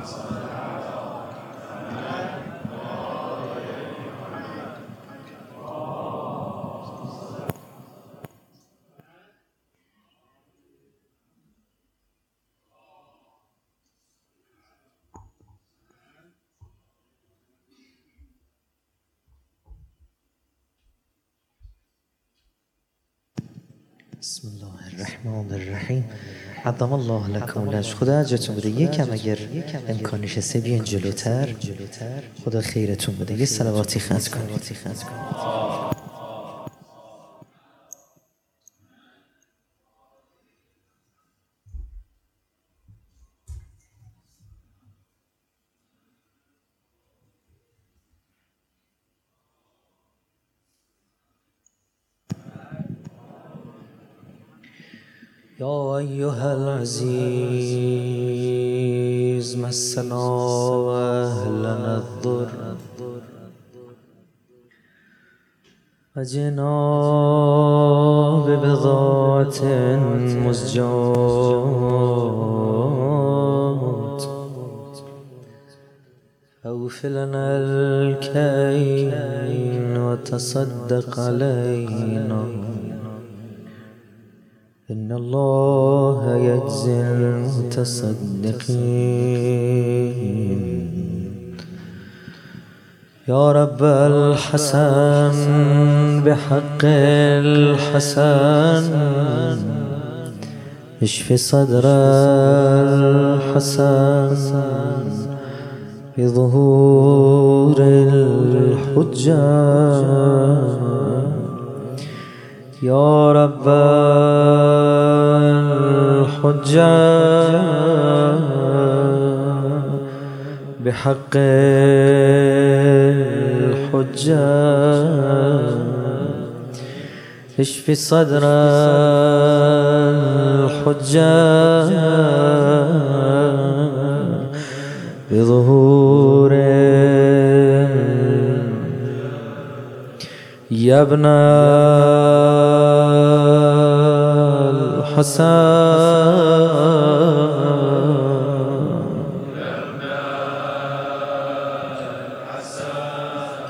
Messiah. بسم الله الرحمن الرحیم عظم الله لکم لش خدا اجرتون بده یکم اگر امکانش سه بیان جلوتر خدا خیرتون بده یه سلواتی خط کنید يا أيها العزيز مسنا وأهلنا الضر. وجنا ببضاعة مزجات أوف لنا الكين وتصدق علينا. إن الله يجزي المتصدقين. يا رب الحسن بحق الحسن. اشف صدر الحسن بظهور الحجة. يا رب الحجة بحق الحجة. اشف صدر الحجة بظهور يا ابن الحسن.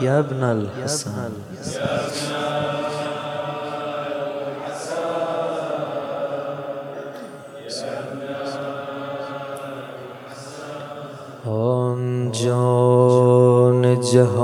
يا ابن الحسن. جان جهان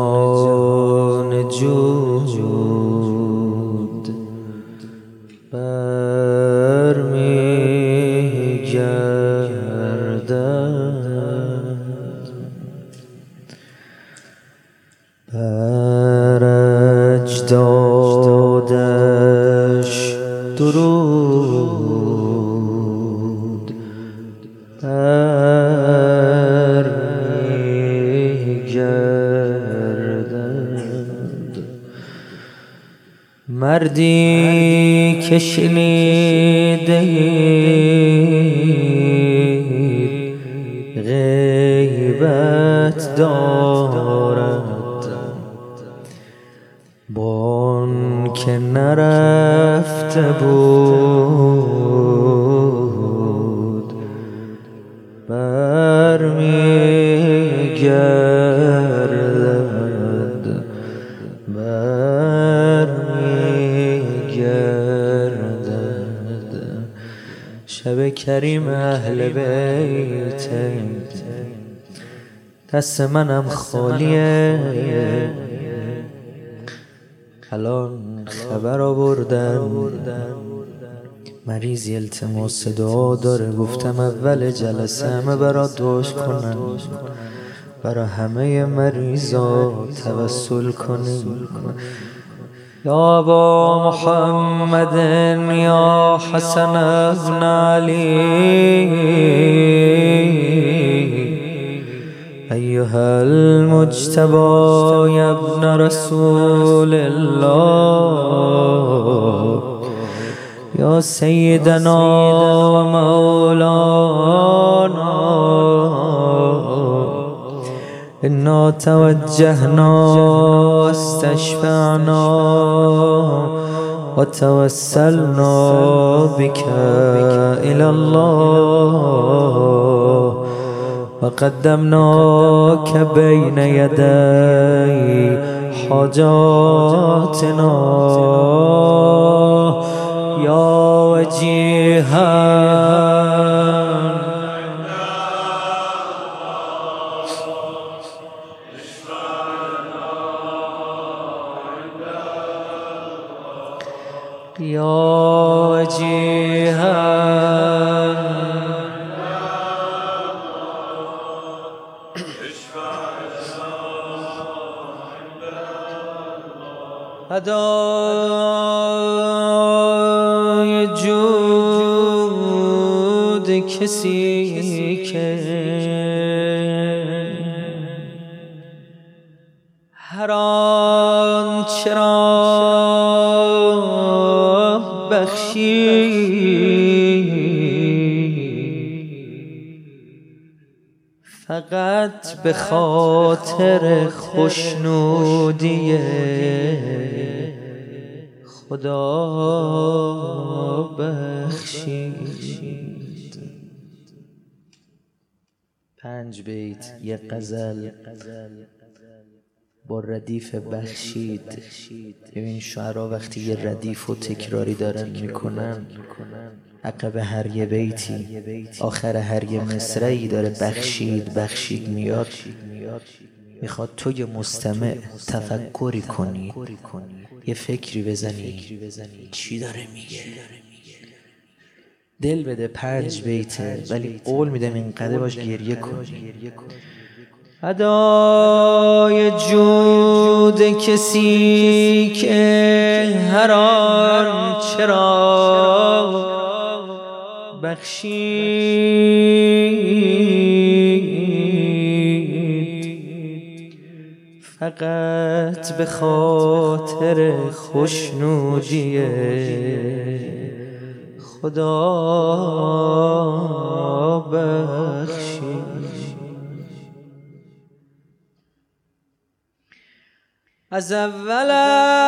شنیده غیبت دارد. بان که نرفته بود. کریم اهل بیت. دست منم خالیه. الان خبر آوردن مریضی التماس دعا داره. گفتم اول جلسه همه برا دوش کنن برا همه مریضا توسل کنیم. یا با محمد یا حسن ابن علی. أيها المجتبى يا ابن رسول الله. يا سيدنا ومولانا إنا توجهنا واستشفعنا وتوسلنا بك إلى الله. وقدمناك بين يدي حاجاتنا. يا وجيها يا وجيها هدای جود کسی به خاطر خوشنودی خدا بخشید. پنج بیت یه غزل. با ردیف بخشید. ببین شعرها وقتی یه ردیف و تکراری دارن می‌کنن عقب هر یه بیتی. آخر هر یه مصرعی داره بخشید بخشید میاد. می‌خواد تو یه مستمع تفکری کنی. یه فکری بزنی. چی داره میگه؟ دل بده پنج بیته ولی قول میدم اینقدر باش گریه کنی. ادای جود کسی که هر آن چرا بخشید فقط به خاطر خوشنودی خدا بخشید. از اولش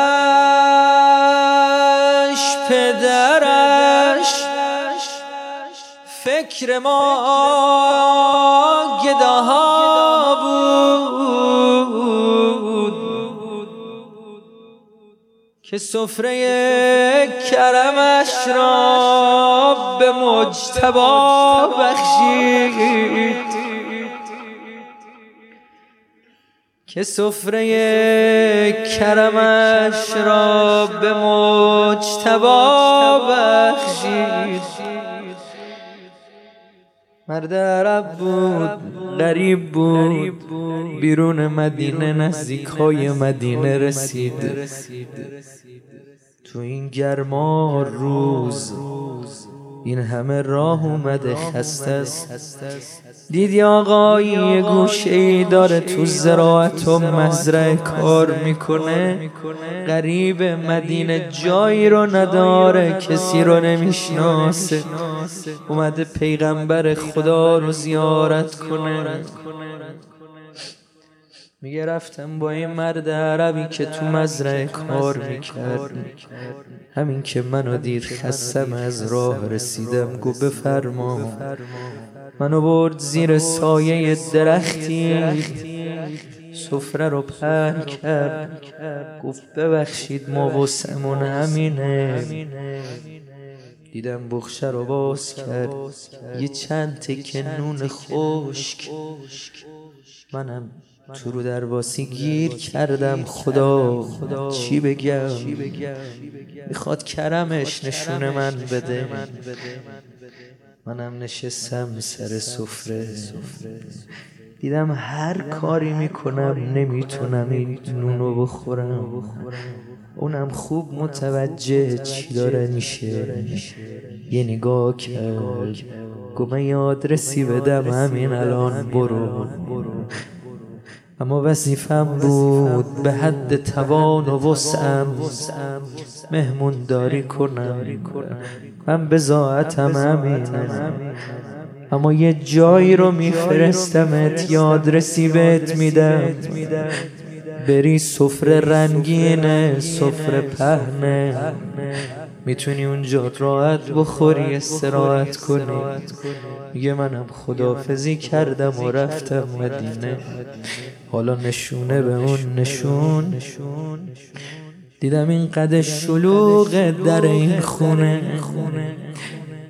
پدرش فکر ما گداها بود که سفره کرمش را به مجتبا بخشید. که سفره کرمش را به مجتبا بخشید. مرد عرب بود غریب بود. بیرون مدینه نزدیک های مدینه رسید. تو این گرما روز این همه راه اومده خسته است. دیدی آقایی یه گوشه ای داره تو زراعت و مزرعه کار می‌کنه. غریب مدینه جایی رو نداره کسی رو نمی‌شناسه. اومده پیغمبر خدا رو زیارت کنه. میگه رفتم با این مرد عربی که تو مزرعه کار می‌کرد. همین که منو دید خستم از راه رسیدم گو بفرما منو برد زیر سایه درختی. سفره رو پر کرد. گفت ببخشید ما وسمون همینه. دیدم بخشه رو باز کرد. یه چند تکه نون خشک. منم تو رو در واسی گیر کردم خدا. چی بگم؟ می‌خواد کرمش نشون من بده. منم نشستم سر سفره. دیدم هر کاری می‌کنم نمی‌تونم این نونو بخورم. اونم خوب متوجه چی داره میشه. یه نگاه کرد. گمه یاد رسی بدم همین الان برو. اما وظیفم بود به حد توان و وسعم. مهمون داری کنم. من بزاعتم همینه اما یه جایی رو میفرستمت یاد رسیبت میدم. بری سفره رنگینه سفره پهنه. می‌تونی اونجا راحت بخوری استراحت کنی. میگه منم خدافزی کردم و رفتم مدینه. حالا نشونه به اون نشون. دیدم این قد شلوغ در این خونه.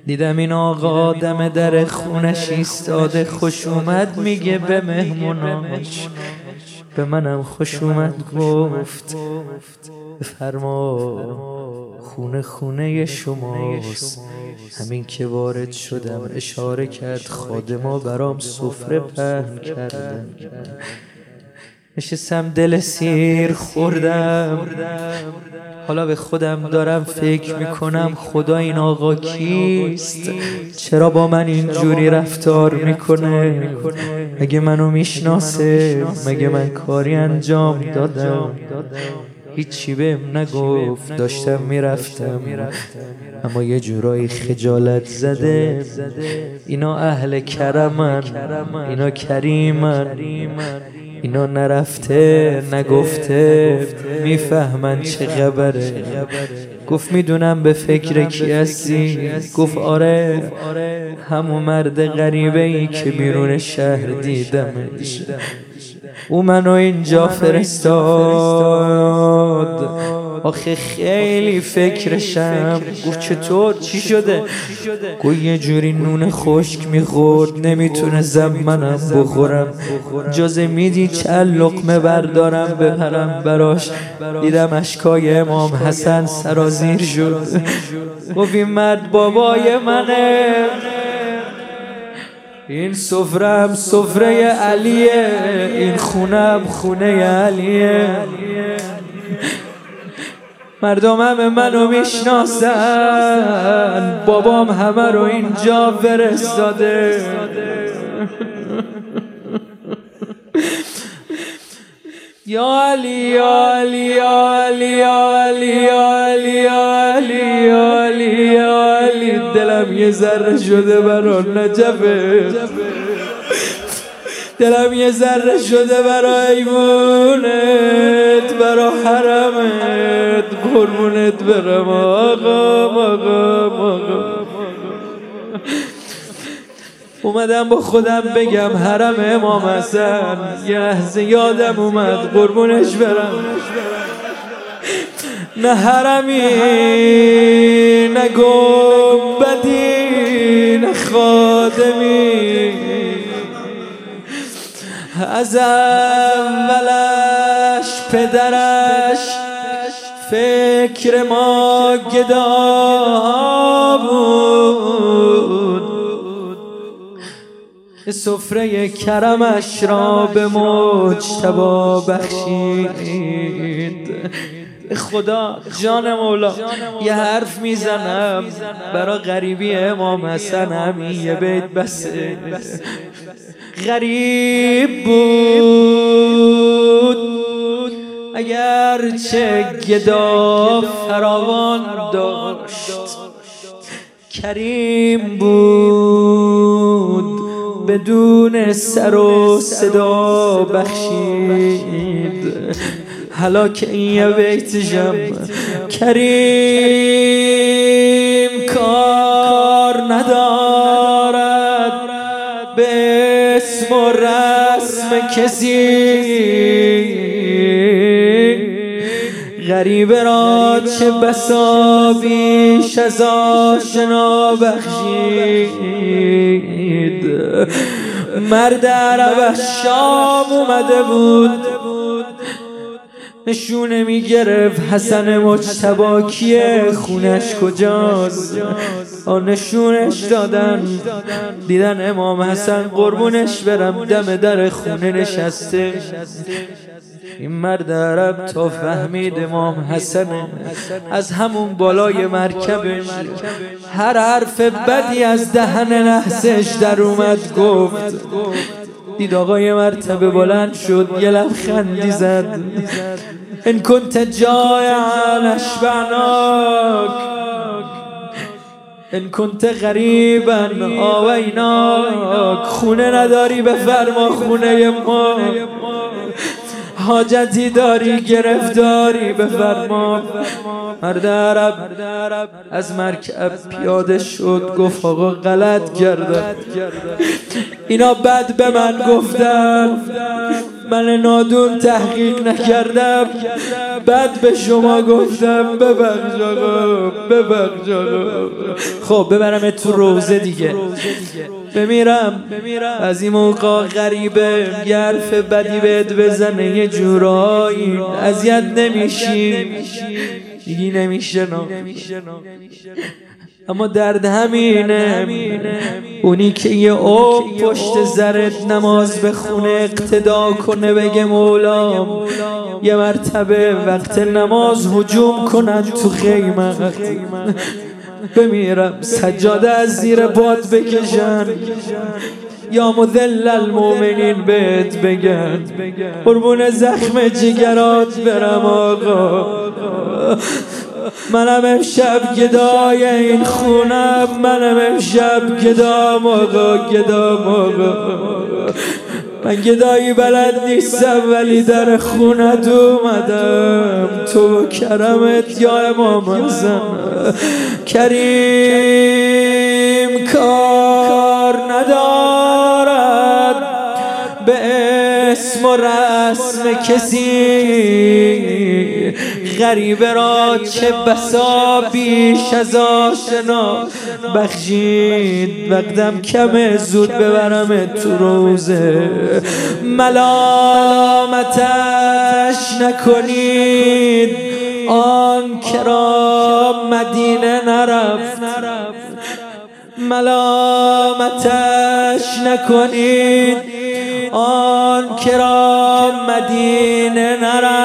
دیدم این آقا دم در خونش ایستاده خوش اومد میگه به مهموناش به منم خوش اومد گفت. فرما. خونه خونه شماست همین که وارد شدم اشاره کرد خادما برام سفره پهن کردن. نشستم دل سیر خوردم. حالا به خودم دارم فکر می‌کنم خدا این آقا کیست؟ چرا با من اینجوری رفتار می‌کنه؟ مگه منو می‌شناسه؟ مگه من کاری انجام دادم؟ هیچی بهم نگفت. داشتم می‌رفتم. اما یه جورایی خجالت زده. اینا اهل کرمن. اینا کریمن. اینا نرفته نگفته. می‌فهمن چه خبره. گفت می‌دونم به فکر کی هستی. گفت آره. همون مرد غریبه ای که بیرون شهر دیدمش. او منو اینجا فرستاد. آخه خیلی فکرشم. گفت چطور؟ چی شده؟ گو یه جوری نون خشک می‌خورد. نمی‌تونه منم بخورم. جازه میدی چند لقمه بردارم؟ بپرم براش. دیدم اشکای امام حسن سرازیر شد. گفت این مرد بابای منه. این سفرم سفره علیه این خونم خونه علیه. مردم همه منو می‌شناسن بابام همه رو اینجا فرستاده. یا علی یا علی یا علی یا علی علی. ذره شده برا نجفه. دلم یه ذره شده برا ایمونت برا حرمت. قربونت برم آقا آقا آقا. اومدم با خودم بگم حرم امام حسن. یه لحظه یادم اومد قربونش برم. نه حرمی نه گمبدی از اولش پدرش فکر ما گدا بود. سفره کرمش را به مجتبا بخشید. خدا جان مولا یه حرف می‌زنم برا غریبی امام حسن همین یه بیت بسه. غریب بود اگر چه گدا فراوان داشت. کریم بود بدون سر و صدا بخشید. حالا که این یه بیتشم کریم کار ندارد به اسم و رسم کسی. غریب را چه بسا بیش از آشنا بخشید. مرد عرب شام اومده بود. نشونه می‌گرفت. حسن مجتبا کیه؟ خونش کجاست؟ آن نشونش دادن. دیدن امام حسن قربونش برم. دم در خونه نشسته. این مرد عرب تا فهمید امام حسن. از همون بالای مرکبش هر حرف بدی از دهن نحسش در اومد گفت. دید آقای مرتبه بلند شد یه لبخندی زد. ان کنت جایعا اشبعناک ان کنت غریبا آویناک خونه نداری به فرما خونه ما. حاجتی داری گرفتاری بفرما. مرد عرب از مرکب پیاده شد گفت آقا غلط کردم اینا بد به من گفتن. من نادون تحقیق نکردم. بد به شما گفتم ببخش آقا ببخش آقا. خب ببرم تو روزه دیگه. بمیرم. از این موقع غریبه گرف بدی بهت بزنه یه جورایی. اذیت نمیشی. دیگی نمیشه اما درد همینه. اونی که یه او پشت زرد نماز بخونه اقتدا کنه بگه مولام یه مرتبه وقت نماز حجوم کنن تو خیمه بمیرم سجاده از زیر باد بکشن. یا مذل المؤمنین بهت بگن. قربون زخم جگرات برم آقا. منم امشب گدای این خونم منم امشب گدام آقا گدام آقا من گدایی بلد نیستم ولی در خونت اومدم. تو کرمت یا امام حسن کریم کار ندارد به اسم و رسم کسی. غریبه را چه بسا بیش از آشنا؟ بخشید وقتم کم زود ببرم تو روزه. ملامتش نکنید. آن کرا مدینه نرفت. ملامتش نکنید. آن کرا مدینه نرفت.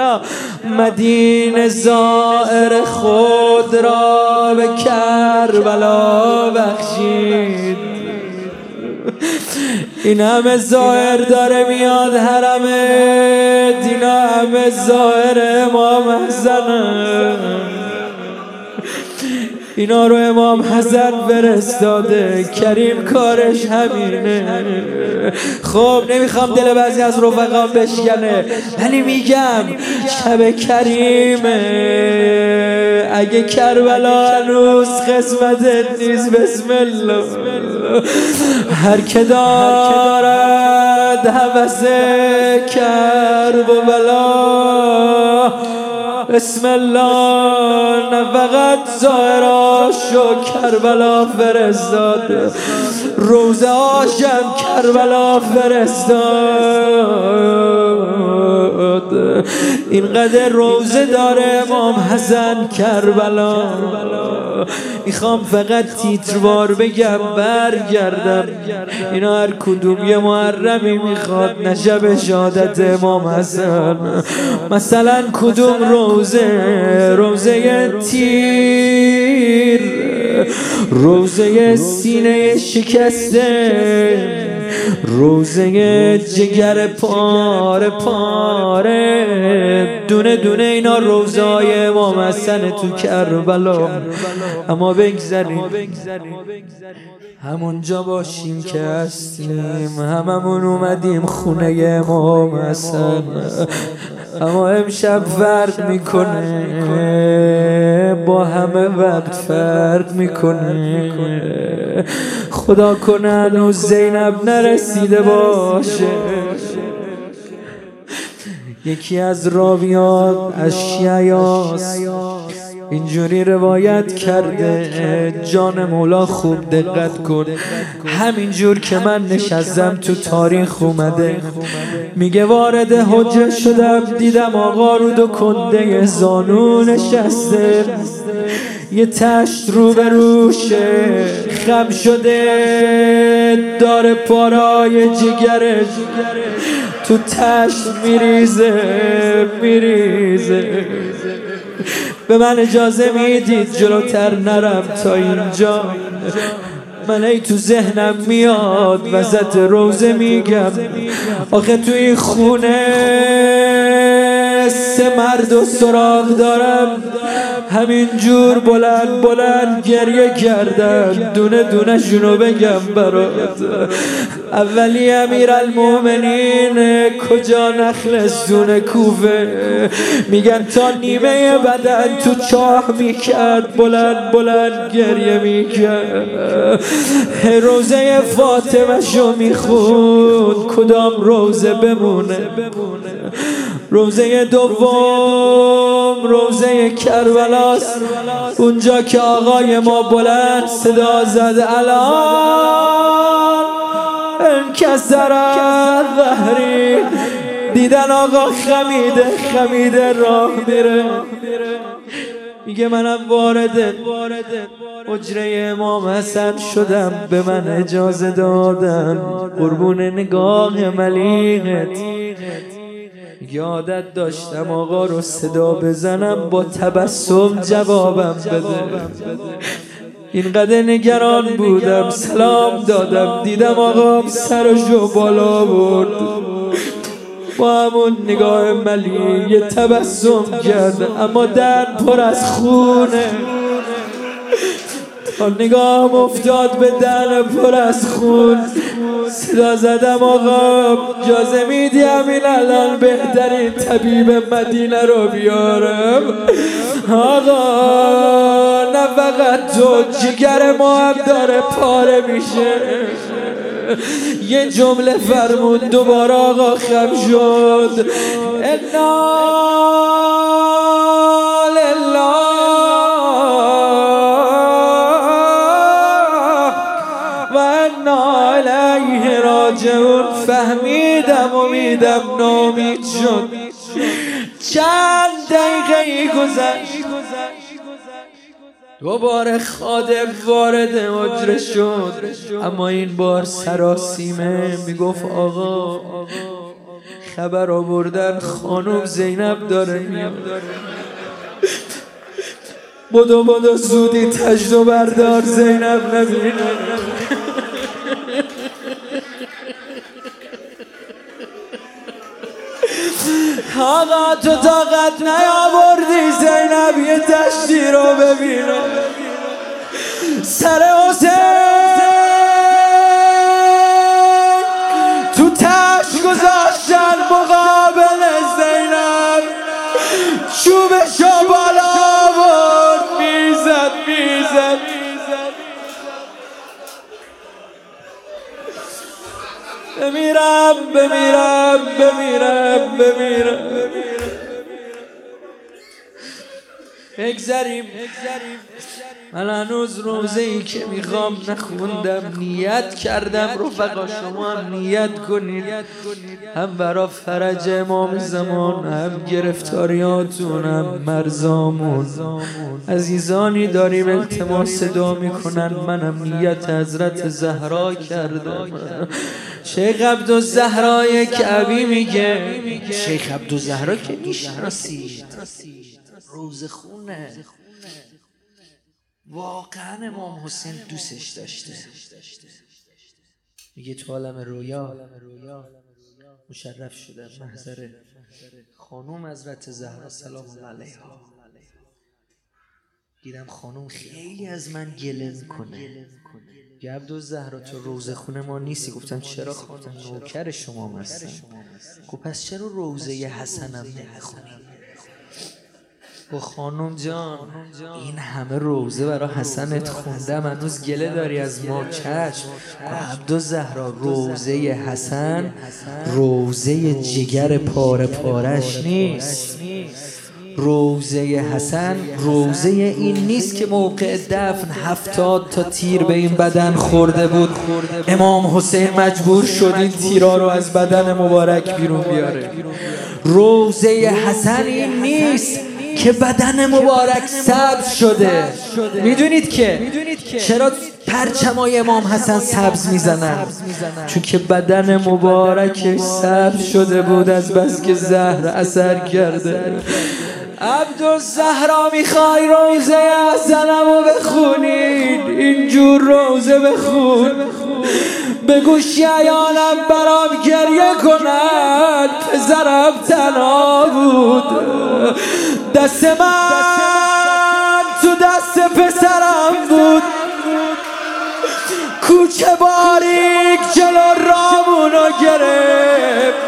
چرا مدینه زائر خود را به کربلا بخشید. این همه زائر داره میاد حرم دینا همه زائر امام حسنه اینا رو امام حسن فرستاده. کریم کارش همینه. خب نمی‌خوام دل بعضی از رفقام بشکنه ولی میگم شب کریمه. اگه کربلا هنوز قسمت نیست بسم الله. هر که دارد حوث کرب و بلا بسم الله نه فقط شو کربلا فرستاد روزه هاشم کربلا فرستاد اینقدر روزه داره امام حسن کربلا. می‌خوام فقط تیتروار بگم برگردم. اینا هر کدوم یه محرمی می‌خواد نشب شهادت امام حسن. مثلا کدوم روزه؟ روزه تیر. روزه سینه شکسته. روزه جگر پاره پاره. دونه دونه اینا روزای امام حسن تو کربلا. اما بگذاریم همونجا باشیم که هستیم. هممون اومدیم خونه امام حسن اما امشب فرق می‌کنه. با همه وقت فرق می‌کنه. خدا کنه هنوز زینب نرسیده باشه. یکی از راویان از شیعیاست اینجوری روایت کرده جان مولا خوب دقت کن. همینجور که من نشستم تو تاریخ اومده. میگه وارد حجه شدم دیدم آقا رو دو کنده زانو نشسته. یه تشت رو به روشه خم شده داره پارای جگرش تو تشت میریزه میریزه. به من اجازه می‌دید جلوتر نرم تا اینجا. من ای تو ذهنم میاد وسط روزه میگم. آخه تو این خونه سه مرد و سراغ دارم. همینجور بلند بلند گریه کردن. دونه دونه شونو بگم برات. اولی امیر المومنین کجا نخل دونه کوفه؟ میگن تا نیمه بدن تو چاه می‌کرد. بلند بلند گریه می‌کرد. روزه فاطمه شو میخون کدام روزه بمونه؟ روزه دوم روزه کربلاست اونجا که آقای ما بلند صدا زد الان انکسر ظهری دیدن آقا خمیده خمیده راه میره. میگه منم وارد اجره امام حسن شدم به من اجازه دادن. قربون نگاه ملیغت یادت داشتم آقا رو صدا بزنم با تبسم جوابم بده. اینقدر نگران بودم سلام دادم. دیدم آقام سرشو بالا برد با همون نگاه ملی یه تبسم کرد. اما در پر از خونه تا نگاه افتاد به در پر از خون. صدا زدم آقا. جازه میدی همین الان بهترین طبیب مدینه رو بیارم؟ آقا نه فقط تو جگر ما هم داره پاره میشه. یه جمله فرمون دوباره آقا خم شد. انا راجعون فهمیدم امیدم نامید شد. چند دقیقه گذشت. دوباره خادم وارد اجره شد. اما این بار سراسیمه می‌گفت آقا خبر آوردن خانم زینب داره میاد. بدو بدو زودی تجد و بردار زینب نبینه. آقا تو طاقت نیاوردی زینب یه تشتی رو ببینه. سر حسین تو تش گذاشتن مقابل زینب. چوبشو بالا بمیرم بمیرم بمیرم بمیرم. بگذریم. من هنوز روزه ای که می‌خوام نخوندم نیت کردم. رفقا شما هم نیت کنید. هم برا فرج امام زمان هم گرفتاریاتون هم مرزامون. عزیزانی داریم التماس صدا می‌کنن. منم نیت حضرت زهرا کردم. شیخ عبدالزهرای کعبی میگه. شیخ عبدالزهرا که می‌شناسید. روز خونه. واقعا امام حسین دوستش داشته. میگه تو عالم رویا مشرف شده محضر خانوم حضرت زهرا سلام علیها. دیدم خانوم خیلی از من گله می‌کنه. یه عبدو زهرا تو روزه خونه ما نیستی؟ گفتم چرا؟ خانم نوکر شما هستم. گفت پس چرا روزه حسنم نمی‌خونی؟ و خانم جان این همه روزه برا حسنت خوندم. هنوز گله داری از ما چشم. عبدو زهرا روزه حسن روزه جگر پاره پارش نیست. روزه حسن روزه این نیست که موقع دفن هفتاد تا تیر به این بدن خورده بود. امام حسین مجبور شد این تیرا رو از بدن مبارک بیرون بیاره. روزه حسن این نیست که بدن مبارک سبز شده. می‌دونید که چرا پرچمای امام حسن سبز می‌زنن؟ چون که بدن مبارک سبز شده بود از بس که زهر اثر کرده. عبدالزهرا می‌خوای روزه حسنمو بخونید. اینجور روزه بخون. بگو شیانم برام گریه کند. پسرم تنها بود. دست من تو دست پسرم بود. کوچه باریک جلو رامونو گرفت.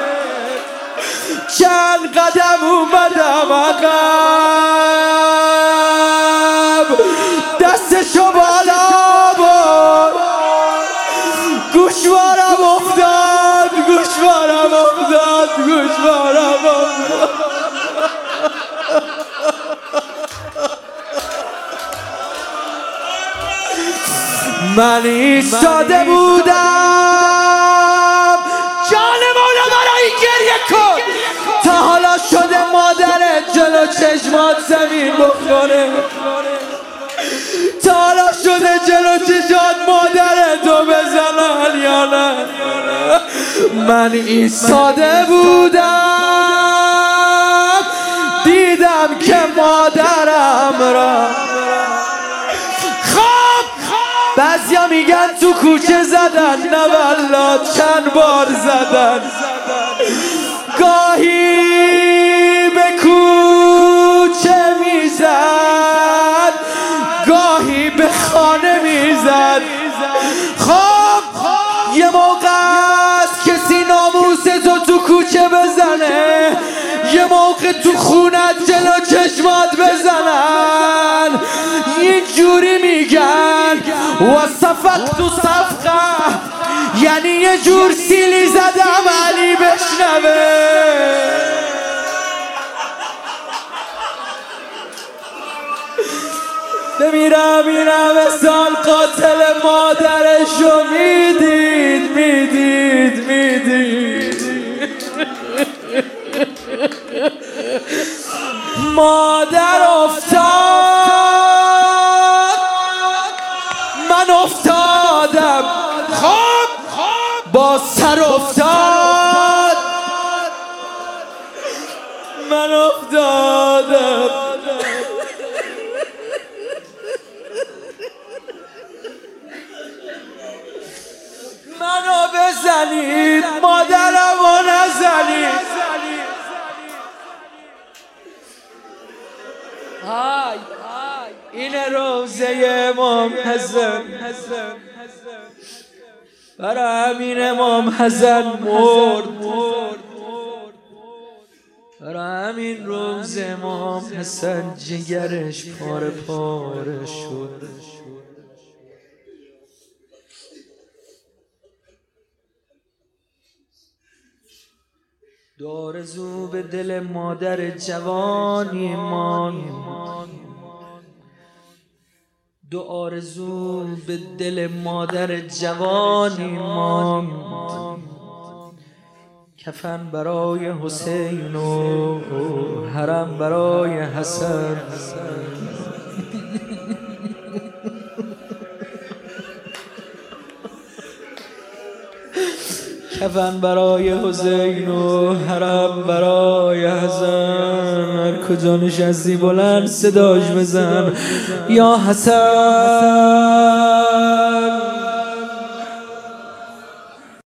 چند قدم اومدم عقب. دستشو بالا بود گوشوارم افتاد گوشوارم افتاد گوشوارم افتاد. من ایستاده بودم. جان مولا برای گریه کن. تا حالا شده مادرت جلو چشمات زمین بخوره. تا حالا شده جلو چشمات مادرتو بزنن یا نه من ایستاده بودم. دیدم که مادرم را میگن تو کوچه زدن نه والا چند بار زدن. گاهی به کوچه می‌زد گاهی به خانه می‌زد. خب یه موقع است کسی ناموس تو تو کوچه بزنه یه موقع تو خونت جلو چشمات بزنن و صفق تو صفقه. یعنی یه جور سیلی زدم علی بشنوه. بمیرم این سال قاتل مادرشو می‌دید می‌دید می‌دید. مادر حسن مرد. برای همین روز امام حسن جگرش پاره پاره شد. دارزو به دل مادر جوانی مان دو آرزو به دل مادر جوانی مان کفن برای حسین و حرم برای حسن. کفن برای حسین و حرم برای حسن. هر کجا نشستی بلند صداش بزن. یا حسن.